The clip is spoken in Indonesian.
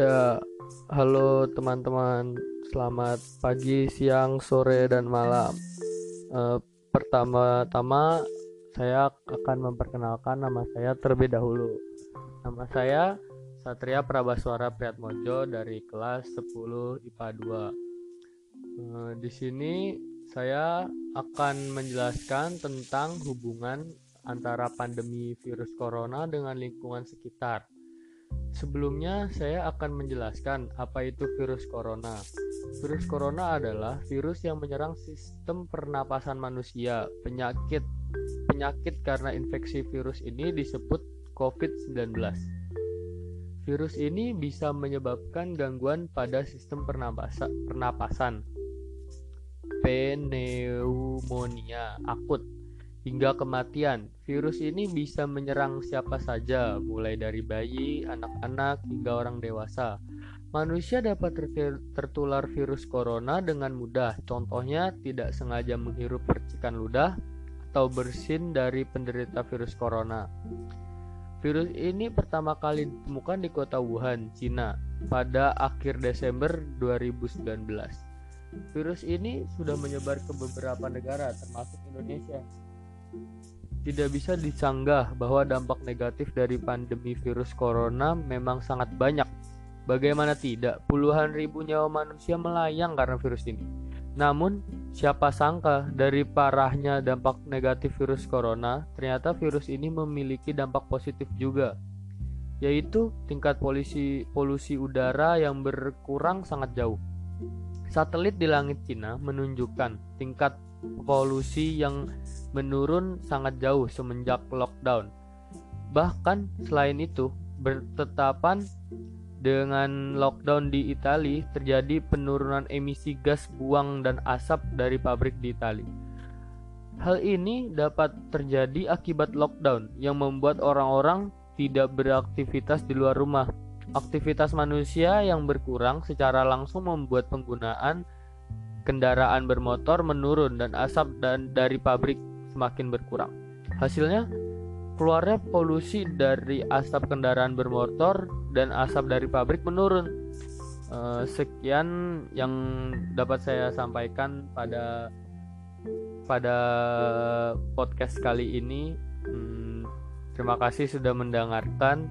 Ya, halo teman-teman. Selamat pagi, siang, sore, dan malam. Eh, Pertama-tama, saya akan memperkenalkan nama saya terlebih dahulu. Nama saya Satria Prabaswara Priatmojo dari kelas 10 IPA 2. Eh, di sini saya akan menjelaskan tentang hubungan antara pandemi virus corona dengan lingkungan sekitar. Sebelumnya, saya akan menjelaskan apa itu virus corona. Virus corona adalah virus yang menyerang sistem pernapasan manusia. Penyakit penyakit karena infeksi virus ini disebut COVID-19. Virus ini bisa menyebabkan gangguan pada sistem pernapasa, pernapasan, pneumonia akut, hingga kematian. Virus ini bisa menyerang siapa saja, mulai dari bayi, anak-anak, hingga orang dewasa. Manusia dapat tertular virus corona dengan mudah. Contohnya, tidak sengaja menghirup percikan ludah atau bersin dari penderita virus corona. Virus ini pertama kali ditemukan di kota Wuhan, Cina, pada akhir Desember 2019. Virus ini sudah menyebar ke beberapa negara, termasuk Indonesia. Tidak bisa disanggah bahwa dampak negatif dari pandemi virus corona memang sangat banyak. Bagaimana tidak, puluhan ribu nyawa manusia melayang karena virus ini. Namun, siapa sangka dari parahnya dampak negatif virus corona, ternyata virus ini memiliki dampak positif juga, yaitu tingkat polusi, polusi udara yang berkurang sangat jauh. Satelit di langit Cina menunjukkan tingkat polusi yang menurun sangat jauh semenjak lockdown. Bahkan selain itu, bertetapan dengan lockdown di Italia terjadi penurunan emisi gas buang dan asap dari pabrik di Italia. Hal ini dapat terjadi akibat lockdown yang membuat orang-orang tidak beraktivitas di luar rumah. Aktivitas manusia yang berkurang secara langsung membuat penggunaan kendaraan bermotor menurun dan asap dan dari pabrik semakin berkurang. Hasilnya, keluarnya polusi dari asap kendaraan bermotor dan asap dari pabrik menurun. Uh, sekian yang dapat saya sampaikan pada pada podcast kali ini. Hmm, terima kasih sudah mendengarkan.